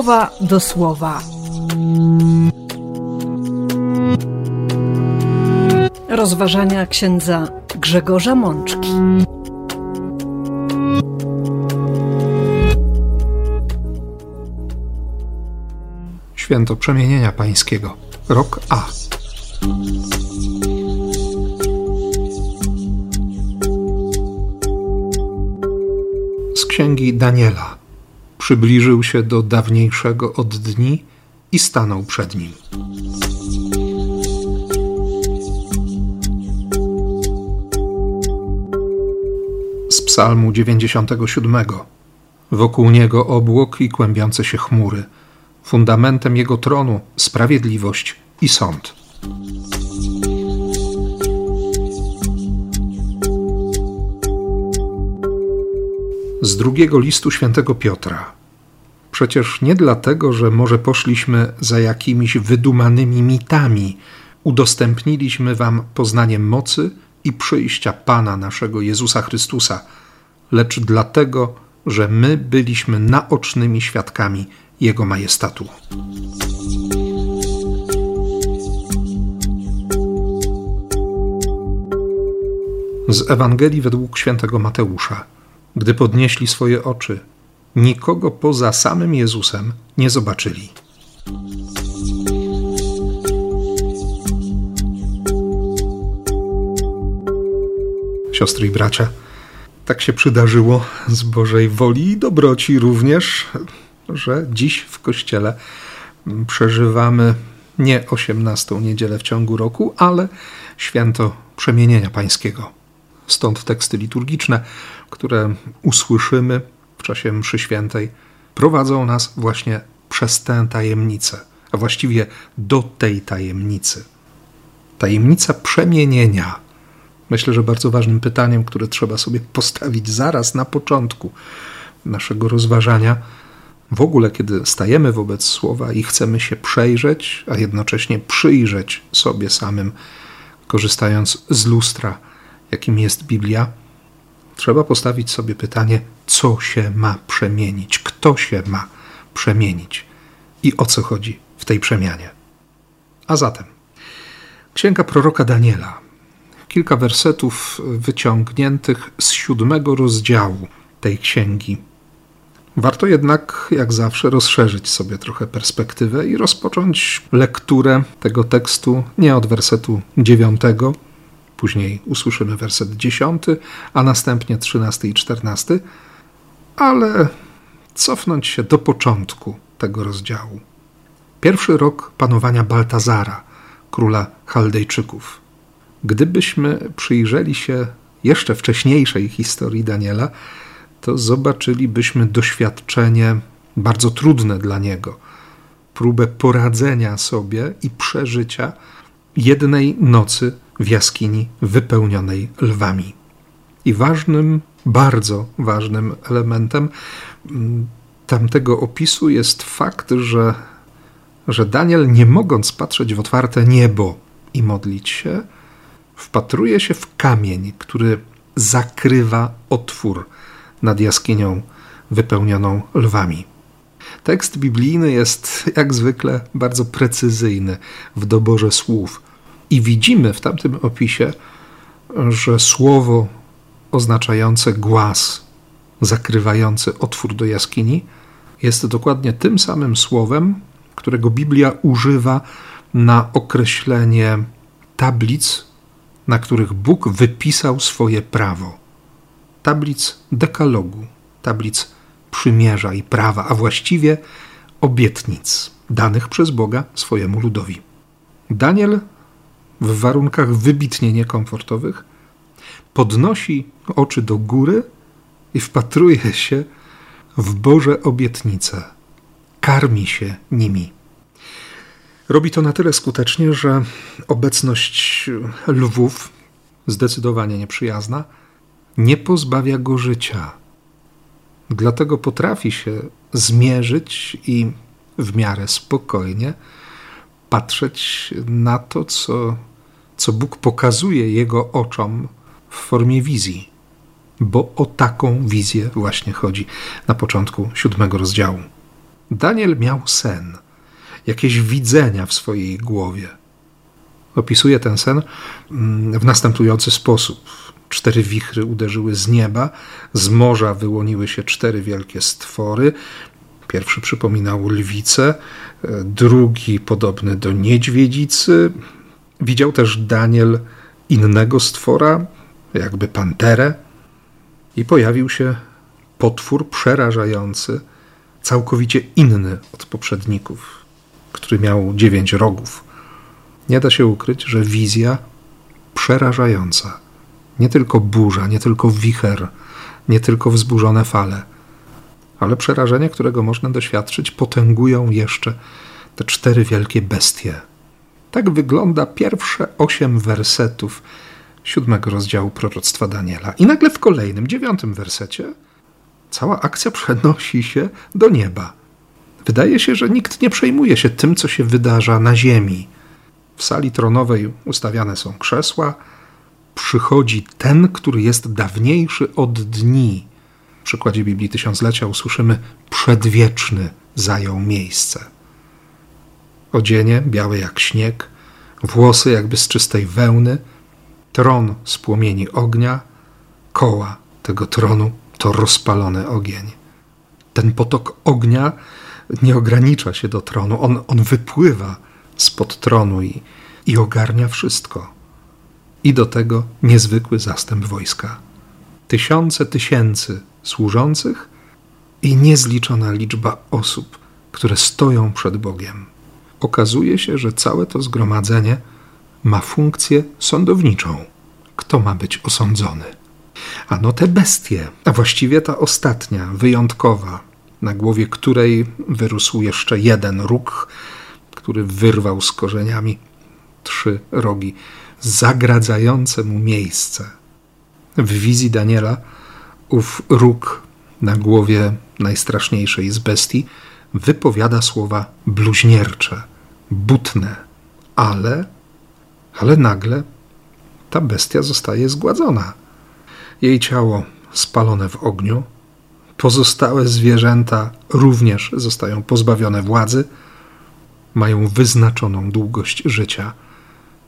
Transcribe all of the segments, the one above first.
słowa do słowa. Rozważania księdza Grzegorza Mączki. Święto Przemienienia Pańskiego, rok A. Z księgi Daniela przybliżył się do dawniejszego od dni i stanął przed nim. Z Psalmu 97. Wokół niego obłok i kłębiące się chmury. Fundamentem jego tronu sprawiedliwość i sąd. z drugiego listu świętego Piotra. Przecież nie dlatego, że może poszliśmy za jakimiś wydumanymi mitami, udostępniliśmy Wam poznaniem mocy i przyjścia Pana naszego Jezusa Chrystusa, lecz dlatego, że my byliśmy naocznymi świadkami Jego majestatu. Z Ewangelii według świętego Mateusza. Gdy podnieśli swoje oczy, nikogo poza samym Jezusem nie zobaczyli. Siostry i bracia, tak się przydarzyło z Bożej woli i dobroci również, że dziś w kościele przeżywamy nie osiemnastą niedzielę w ciągu roku, ale święto przemienienia pańskiego. Stąd teksty liturgiczne, które usłyszymy w czasie mszy świętej, prowadzą nas właśnie przez tę tajemnicę, a właściwie do tej tajemnicy. Tajemnica przemienienia. Myślę, że bardzo ważnym pytaniem, które trzeba sobie postawić zaraz na początku naszego rozważania, w ogóle kiedy stajemy wobec słowa i chcemy się przejrzeć, a jednocześnie przyjrzeć sobie samym, korzystając z lustra jakim jest Biblia, trzeba postawić sobie pytanie, co się ma przemienić, kto się ma przemienić i o co chodzi w tej przemianie. A zatem, księga proroka Daniela, kilka wersetów wyciągniętych z siódmego rozdziału tej księgi. Warto jednak, jak zawsze, rozszerzyć sobie trochę perspektywę i rozpocząć lekturę tego tekstu nie od wersetu dziewiątego, Później usłyszymy werset 10, a następnie 13 i 14, ale cofnąć się do początku tego rozdziału. Pierwszy rok panowania Baltazara, króla Chaldejczyków. Gdybyśmy przyjrzeli się jeszcze wcześniejszej historii Daniela, to zobaczylibyśmy doświadczenie bardzo trudne dla niego, próbę poradzenia sobie i przeżycia jednej nocy w jaskini wypełnionej lwami. I ważnym, bardzo ważnym elementem mm, tamtego opisu jest fakt, że, że Daniel, nie mogąc patrzeć w otwarte niebo i modlić się, wpatruje się w kamień, który zakrywa otwór nad jaskinią wypełnioną lwami. Tekst biblijny jest jak zwykle bardzo precyzyjny w doborze słów. I widzimy w tamtym opisie, że słowo oznaczające głaz, zakrywający otwór do jaskini, jest dokładnie tym samym słowem, którego Biblia używa na określenie tablic, na których Bóg wypisał swoje prawo. Tablic dekalogu, tablic przymierza i prawa, a właściwie obietnic danych przez Boga swojemu ludowi. Daniel w warunkach wybitnie niekomfortowych, podnosi oczy do góry i wpatruje się w Boże obietnice. Karmi się nimi. Robi to na tyle skutecznie, że obecność lwów, zdecydowanie nieprzyjazna, nie pozbawia go życia. Dlatego potrafi się zmierzyć i w miarę spokojnie patrzeć na to, co co Bóg pokazuje jego oczom w formie wizji, bo o taką wizję właśnie chodzi na początku siódmego rozdziału. Daniel miał sen, jakieś widzenia w swojej głowie. Opisuje ten sen mm, w następujący sposób. Cztery wichry uderzyły z nieba, z morza wyłoniły się cztery wielkie stwory. Pierwszy przypominał lwicę, e, drugi podobny do niedźwiedzicy. Widział też Daniel innego stwora, jakby panterę, i pojawił się potwór przerażający, całkowicie inny od poprzedników, który miał dziewięć rogów. Nie da się ukryć, że wizja przerażająca. Nie tylko burza, nie tylko wicher, nie tylko wzburzone fale, ale przerażenie, którego można doświadczyć, potęgują jeszcze te cztery wielkie bestie. Tak wygląda pierwsze osiem wersetów siódmego rozdziału proroctwa Daniela. I nagle w kolejnym, dziewiątym wersecie, cała akcja przenosi się do nieba. Wydaje się, że nikt nie przejmuje się tym, co się wydarza na ziemi. W sali tronowej ustawiane są krzesła. Przychodzi ten, który jest dawniejszy od dni. W przykładzie Biblii Tysiąclecia usłyszymy: Przedwieczny zajął miejsce. Odzienie białe jak śnieg, włosy jakby z czystej wełny, tron z płomieni ognia, koła tego tronu to rozpalony ogień. Ten potok ognia nie ogranicza się do tronu, on, on wypływa spod tronu i, i ogarnia wszystko. I do tego niezwykły zastęp wojska. Tysiące tysięcy służących i niezliczona liczba osób, które stoją przed Bogiem. Okazuje się, że całe to zgromadzenie ma funkcję sądowniczą. Kto ma być osądzony? Ano te bestie, a właściwie ta ostatnia, wyjątkowa, na głowie której wyrósł jeszcze jeden róg, który wyrwał z korzeniami trzy rogi, zagradzające mu miejsce. W wizji Daniela ów róg na głowie najstraszniejszej z bestii wypowiada słowa bluźniercze, butne, ale, ale nagle ta bestia zostaje zgładzona. Jej ciało spalone w ogniu, pozostałe zwierzęta również zostają pozbawione władzy, mają wyznaczoną długość życia,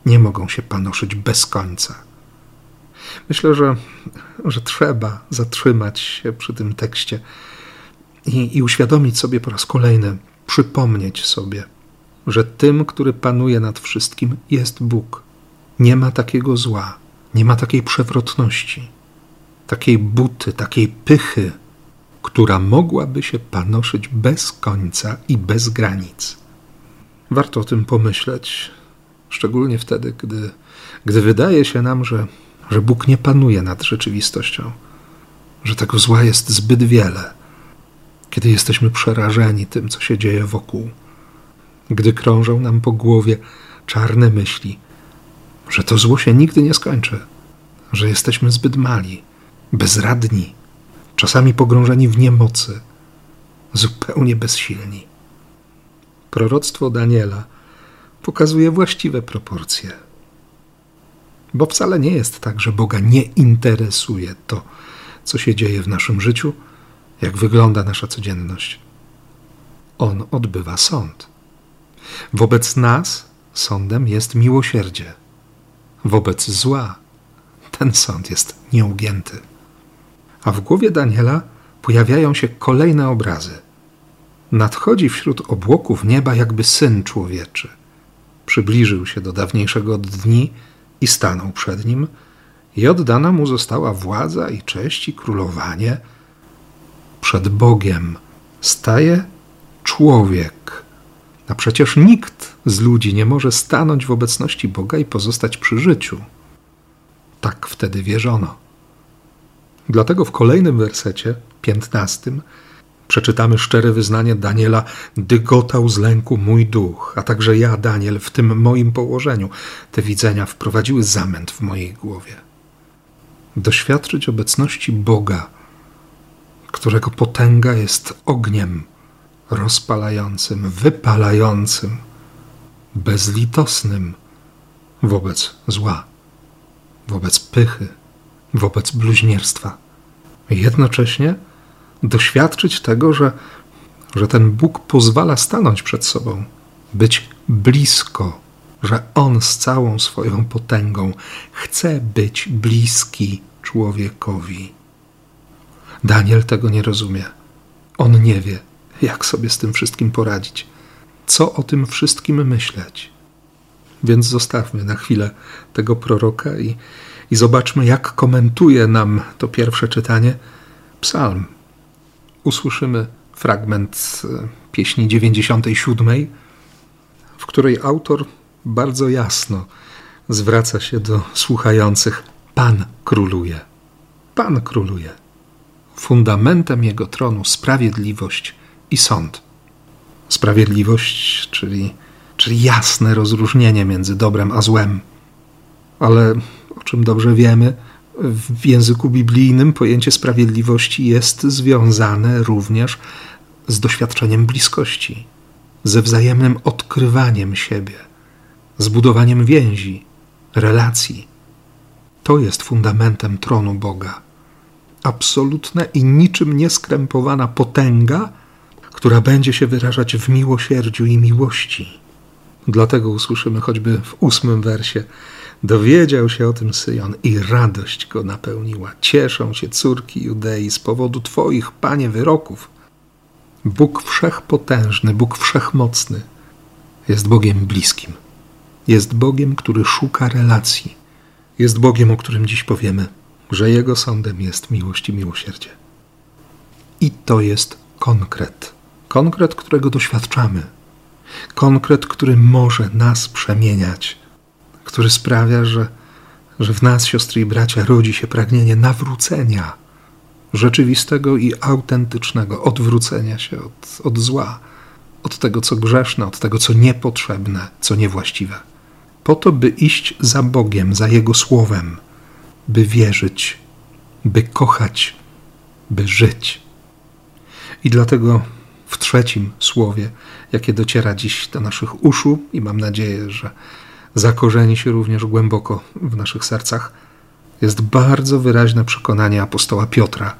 nie mogą się panoszyć bez końca. Myślę, że, że trzeba zatrzymać się przy tym tekście i, i uświadomić sobie po raz kolejny, przypomnieć sobie, że tym, który panuje nad wszystkim, jest Bóg. Nie ma takiego zła, nie ma takiej przewrotności, takiej buty, takiej pychy, która mogłaby się panoszyć bez końca i bez granic. Warto o tym pomyśleć, szczególnie wtedy, gdy, gdy wydaje się nam, że, że Bóg nie panuje nad rzeczywistością, że tego zła jest zbyt wiele, kiedy jesteśmy przerażeni tym, co się dzieje wokół, gdy krążą nam po głowie czarne myśli, że to zło się nigdy nie skończy, że jesteśmy zbyt mali, bezradni, czasami pogrążeni w niemocy, zupełnie bezsilni. Proroctwo Daniela pokazuje właściwe proporcje. Bo wcale nie jest tak, że Boga nie interesuje to, co się dzieje w naszym życiu, jak wygląda nasza codzienność. On odbywa sąd. Wobec nas sądem jest miłosierdzie. Wobec zła ten sąd jest nieugięty. A w głowie Daniela pojawiają się kolejne obrazy. Nadchodzi wśród obłoków nieba jakby syn człowieczy. Przybliżył się do dawniejszego dni i stanął przed nim, i oddana mu została władza i cześć i królowanie. Przed Bogiem staje człowiek. A przecież nikt z ludzi nie może stanąć w obecności Boga i pozostać przy życiu. Tak wtedy wierzono. Dlatego w kolejnym wersecie, piętnastym, przeczytamy szczere wyznanie Daniela: Dygotał z lęku mój duch, a także ja, Daniel, w tym moim położeniu. Te widzenia wprowadziły zamęt w mojej głowie. Doświadczyć obecności Boga, którego potęga jest ogniem rozpalającym, wypalającym, bezlitosnym wobec zła, wobec pychy, wobec bluźnierstwa. Jednocześnie doświadczyć tego, że, że ten Bóg pozwala stanąć przed sobą, być blisko, że On z całą swoją potęgą chce być bliski człowiekowi. Daniel tego nie rozumie. On nie wie, jak sobie z tym wszystkim poradzić, co o tym wszystkim myśleć. Więc zostawmy na chwilę tego proroka i, i zobaczmy, jak komentuje nam to pierwsze czytanie psalm. Usłyszymy fragment e, pieśni 97, w której autor bardzo jasno zwraca się do słuchających: Pan króluje. Pan króluje. Fundamentem jego tronu sprawiedliwość i sąd. Sprawiedliwość, czyli, czyli jasne rozróżnienie między dobrem a złem. Ale o czym dobrze wiemy, w języku biblijnym pojęcie sprawiedliwości jest związane również z doświadczeniem bliskości, ze wzajemnym odkrywaniem siebie, z budowaniem więzi, relacji. To jest fundamentem tronu Boga. Absolutna i niczym nieskrępowana potęga, która będzie się wyrażać w miłosierdziu i miłości. Dlatego usłyszymy choćby w ósmym wersie: Dowiedział się o tym Syjon i radość go napełniła. Cieszą się córki Judei z powodu Twoich, Panie, wyroków. Bóg wszechpotężny, Bóg wszechmocny jest Bogiem bliskim. Jest Bogiem, który szuka relacji. Jest Bogiem, o którym dziś powiemy, że Jego sądem jest miłość i miłosierdzie. I to jest konkret. Konkret, którego doświadczamy. Konkret, który może nas przemieniać, który sprawia, że, że w nas, siostry i bracia, rodzi się pragnienie nawrócenia rzeczywistego i autentycznego odwrócenia się od, od zła, od tego, co grzeszne, od tego, co niepotrzebne, co niewłaściwe. Po to, by iść za Bogiem, za Jego słowem, by wierzyć, by kochać, by żyć. I dlatego w trzecim słowie, jakie dociera dziś do naszych uszu, i mam nadzieję, że zakorzeni się również głęboko w naszych sercach, jest bardzo wyraźne przekonanie apostoła Piotra,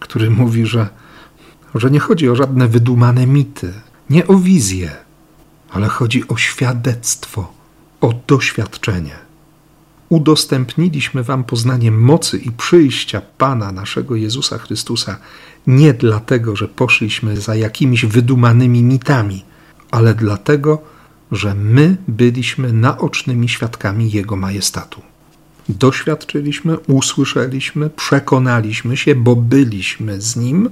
który mówi, że, że nie chodzi o żadne wydumane mity, nie o wizję, ale chodzi o świadectwo, o doświadczenie. Udostępniliśmy Wam poznanie mocy i przyjścia Pana naszego Jezusa Chrystusa nie dlatego, że poszliśmy za jakimiś wydumanymi mitami, ale dlatego, my byliśmy naocznymi świadkami Jego majestatu doświadczyliśmy, usłyszeliśmy, przekonaliśmy się, bo byliśmy z Nim,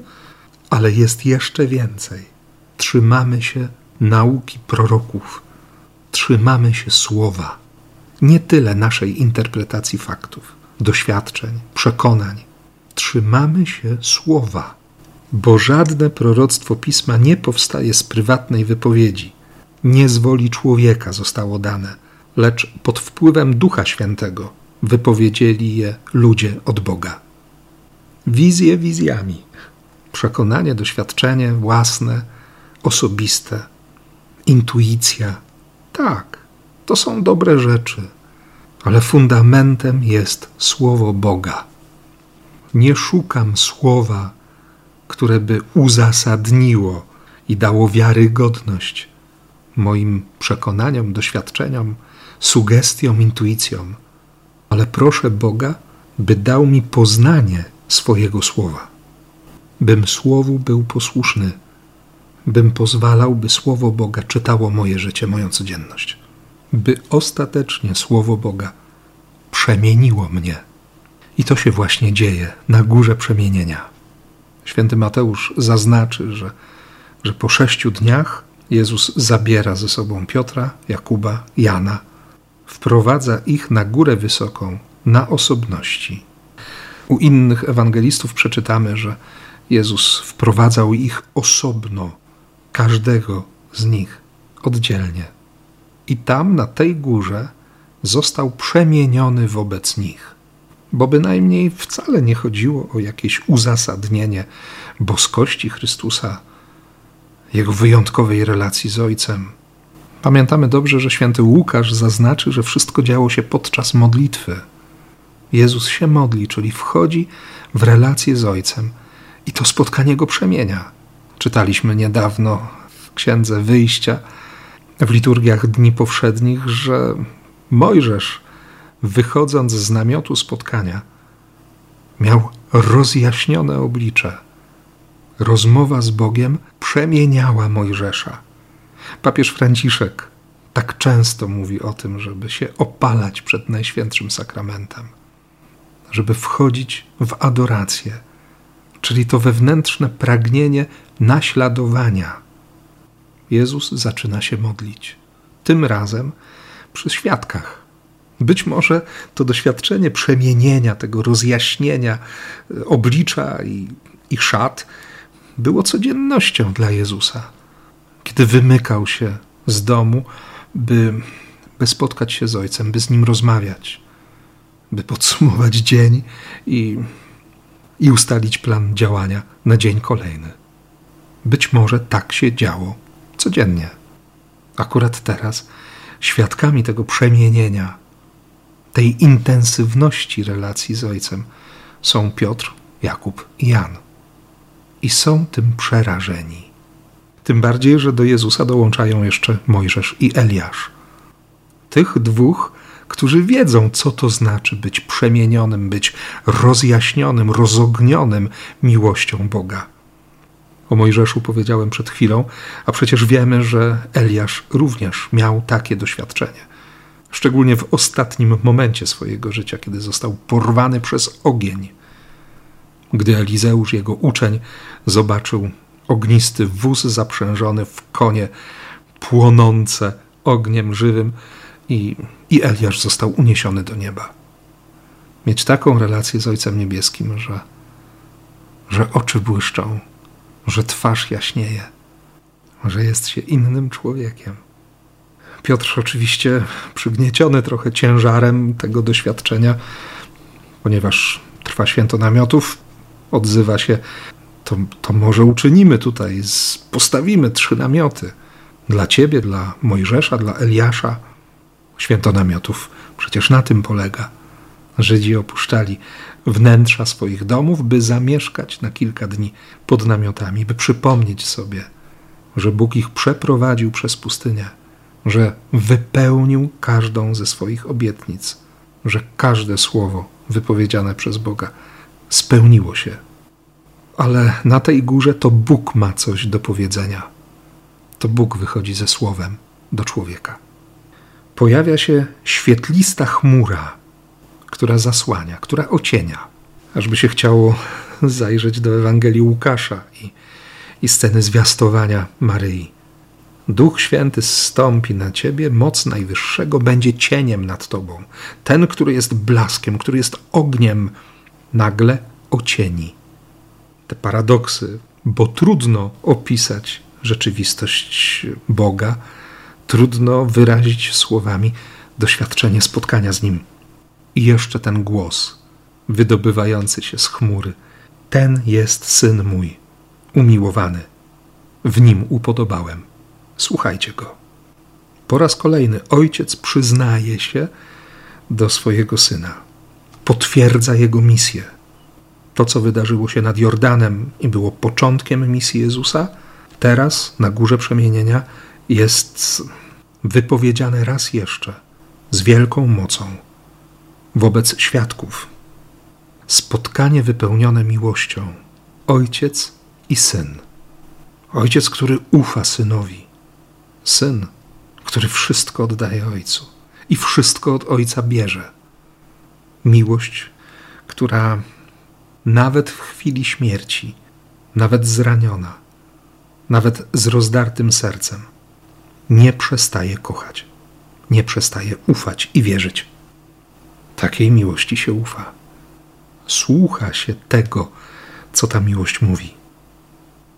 ale jest jeszcze więcej. Trzymamy się nauki proroków, trzymamy się słowa. Nie tyle naszej interpretacji faktów, doświadczeń, przekonań. Trzymamy się słowa, bo żadne proroctwo pisma nie powstaje z prywatnej wypowiedzi. Nie z woli człowieka zostało dane, lecz pod wpływem Ducha Świętego wypowiedzieli je ludzie od Boga. Wizje wizjami, przekonanie, doświadczenie własne, osobiste, intuicja. Tak, to są dobre rzeczy, ale fundamentem jest Słowo Boga. Nie szukam słowa, które by uzasadniło i dało wiarygodność moim przekonaniom, doświadczeniom, sugestiom, intuicjom ale proszę Boga, by dał mi poznanie swojego słowa, bym słowu był posłuszny, bym pozwalał, by słowo Boga czytało moje życie, moją codzienność, by ostatecznie słowo Boga przemieniło mnie. I to się właśnie dzieje na górze przemienienia. Święty Mateusz zaznaczy, że, że po sześciu dniach Jezus zabiera ze sobą Piotra, Jakuba, Jana wprowadza ich na górę wysoką, na osobności. U innych ewangelistów przeczytamy, że Jezus wprowadzał ich osobno, każdego z nich oddzielnie. I tam, na tej górze, został przemieniony wobec nich. Bo bynajmniej wcale nie chodziło o jakieś uzasadnienie boskości Chrystusa, jego wyjątkowej relacji z Ojcem, Pamiętamy dobrze, że święty Łukasz zaznaczy, że wszystko działo się podczas modlitwy. Jezus się modli, czyli wchodzi w relację z Ojcem i to spotkanie go przemienia. Czytaliśmy niedawno w Księdze Wyjścia, w liturgiach Dni Powszednich, że Mojżesz, wychodząc z namiotu spotkania, miał rozjaśnione oblicze. Rozmowa z Bogiem przemieniała Mojżesza. Papież Franciszek tak często mówi o tym, żeby się opalać przed Najświętszym Sakramentem, żeby wchodzić w adorację, czyli to wewnętrzne pragnienie naśladowania. Jezus zaczyna się modlić. Tym razem przy świadkach. Być może to doświadczenie przemienienia, tego rozjaśnienia e, oblicza i, i szat było codziennością dla Jezusa. Kiedy wymykał się z domu, by, by spotkać się z Ojcem, by z Nim rozmawiać, by podsumować dzień i, i ustalić plan działania na dzień kolejny. Być może tak się działo codziennie. Akurat teraz świadkami tego przemienienia, tej intensywności relacji z Ojcem są Piotr, Jakub i Jan. I są tym przerażeni. Tym bardziej, że do Jezusa dołączają jeszcze Mojżesz i Eliasz. Tych dwóch, którzy wiedzą, co to znaczy być przemienionym, być rozjaśnionym, rozognionym miłością Boga. O Mojżeszu powiedziałem przed chwilą, a przecież wiemy, że Eliasz również miał takie doświadczenie. Szczególnie w ostatnim momencie swojego życia, kiedy został porwany przez ogień. Gdy Elizeusz, jego uczeń, zobaczył ognisty wóz zaprzężony w konie płonące ogniem żywym i, i Eliasz został uniesiony do nieba. Mieć taką relację z Ojcem Niebieskim, że, że oczy błyszczą, że twarz jaśnieje, że jest się innym człowiekiem. Piotr oczywiście przygnieciony trochę ciężarem tego doświadczenia, ponieważ trwa święto namiotów, odzywa się to, to może uczynimy tutaj, postawimy trzy namioty dla ciebie, dla Mojżesza, dla Eliasza. Święto namiotów przecież na tym polega. Żydzi opuszczali wnętrza swoich domów, by zamieszkać na kilka dni pod namiotami, by przypomnieć sobie, że Bóg ich przeprowadził przez pustynię, że wypełnił każdą ze swoich obietnic, że każde słowo wypowiedziane przez Boga spełniło się ale na tej górze to Bóg ma coś do powiedzenia. To Bóg wychodzi ze słowem do człowieka. Pojawia się świetlista chmura, która zasłania, która ocienia. Ażby się chciało zajrzeć do Ewangelii Łukasza i, i sceny zwiastowania Maryi. Duch Święty zstąpi na ciebie, moc Najwyższego będzie cieniem nad tobą. Ten, który jest blaskiem, który jest ogniem, nagle ocieni te paradoksy, bo trudno opisać rzeczywistość Boga, trudno wyrazić słowami doświadczenie spotkania z Nim. I jeszcze ten głos wydobywający się z chmury. Ten jest syn mój, umiłowany. W nim upodobałem. Słuchajcie go. Po raz kolejny ojciec przyznaje się do swojego syna, potwierdza jego misję to, co wydarzyło się nad Jordanem i było początkiem misji Jezusa, teraz na górze przemienienia jest wypowiedziane raz jeszcze z wielką mocą wobec świadków. Spotkanie wypełnione miłością, ojciec i syn. Ojciec, który ufa synowi, syn, który wszystko oddaje ojcu i wszystko od ojca bierze. Miłość, która nawet w chwili śmierci, nawet zraniona, nawet z rozdartym sercem, nie przestaje kochać, nie przestaje ufać i wierzyć. Takiej miłości się ufa. Słucha się tego, co ta miłość mówi.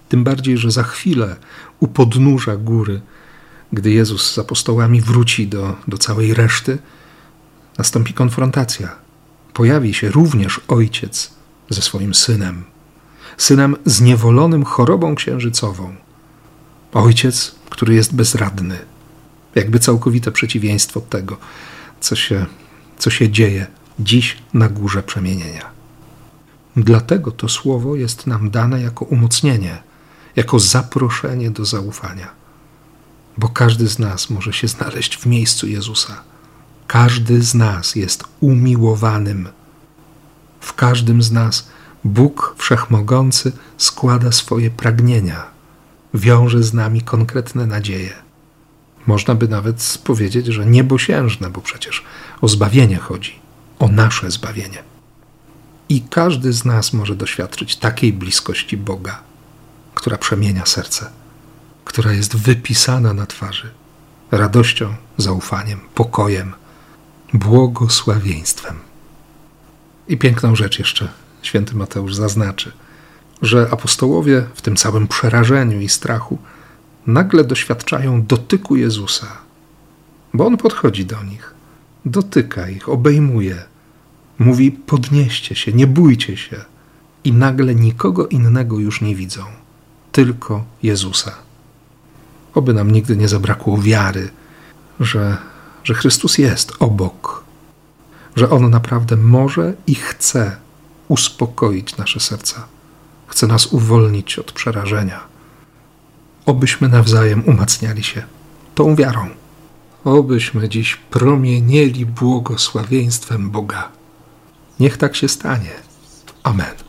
Tym bardziej, że za chwilę u podnóża góry, gdy Jezus z apostołami wróci do, do całej reszty, nastąpi konfrontacja. Pojawi się również ojciec ze swoim synem, synem zniewolonym chorobą księżycową. Ojciec, który jest bezradny, jakby całkowite przeciwieństwo tego, co się, co się dzieje dziś na górze przemienienia. Dlatego to słowo jest nam dane jako umocnienie, jako zaproszenie do zaufania. Bo każdy z nas może się znaleźć w miejscu Jezusa. Każdy z nas jest umiłowanym. W każdym z nas Bóg Wszechmogący składa swoje pragnienia, wiąże z nami konkretne nadzieje. Można by nawet powiedzieć, że niebosiężne, bo przecież o zbawienie chodzi, o nasze zbawienie. I każdy z nas może doświadczyć takiej bliskości Boga, która przemienia serce, która jest wypisana na twarzy radością, zaufaniem, pokojem, błogosławieństwem. I piękną rzecz jeszcze święty Mateusz zaznaczy, że apostołowie w tym całym przerażeniu i strachu nagle doświadczają dotyku Jezusa, bo on podchodzi do nich, dotyka ich, obejmuje, mówi: Podnieście się, nie bójcie się. I nagle nikogo innego już nie widzą, tylko Jezusa. Oby nam nigdy nie zabrakło wiary, że, że Chrystus jest obok, że On naprawdę może i chce uspokoić nasze serca, chce nas uwolnić od przerażenia. Obyśmy nawzajem umacniali się tą wiarą. Obyśmy dziś promienieli błogosławieństwem Boga. Niech tak się stanie. Amen.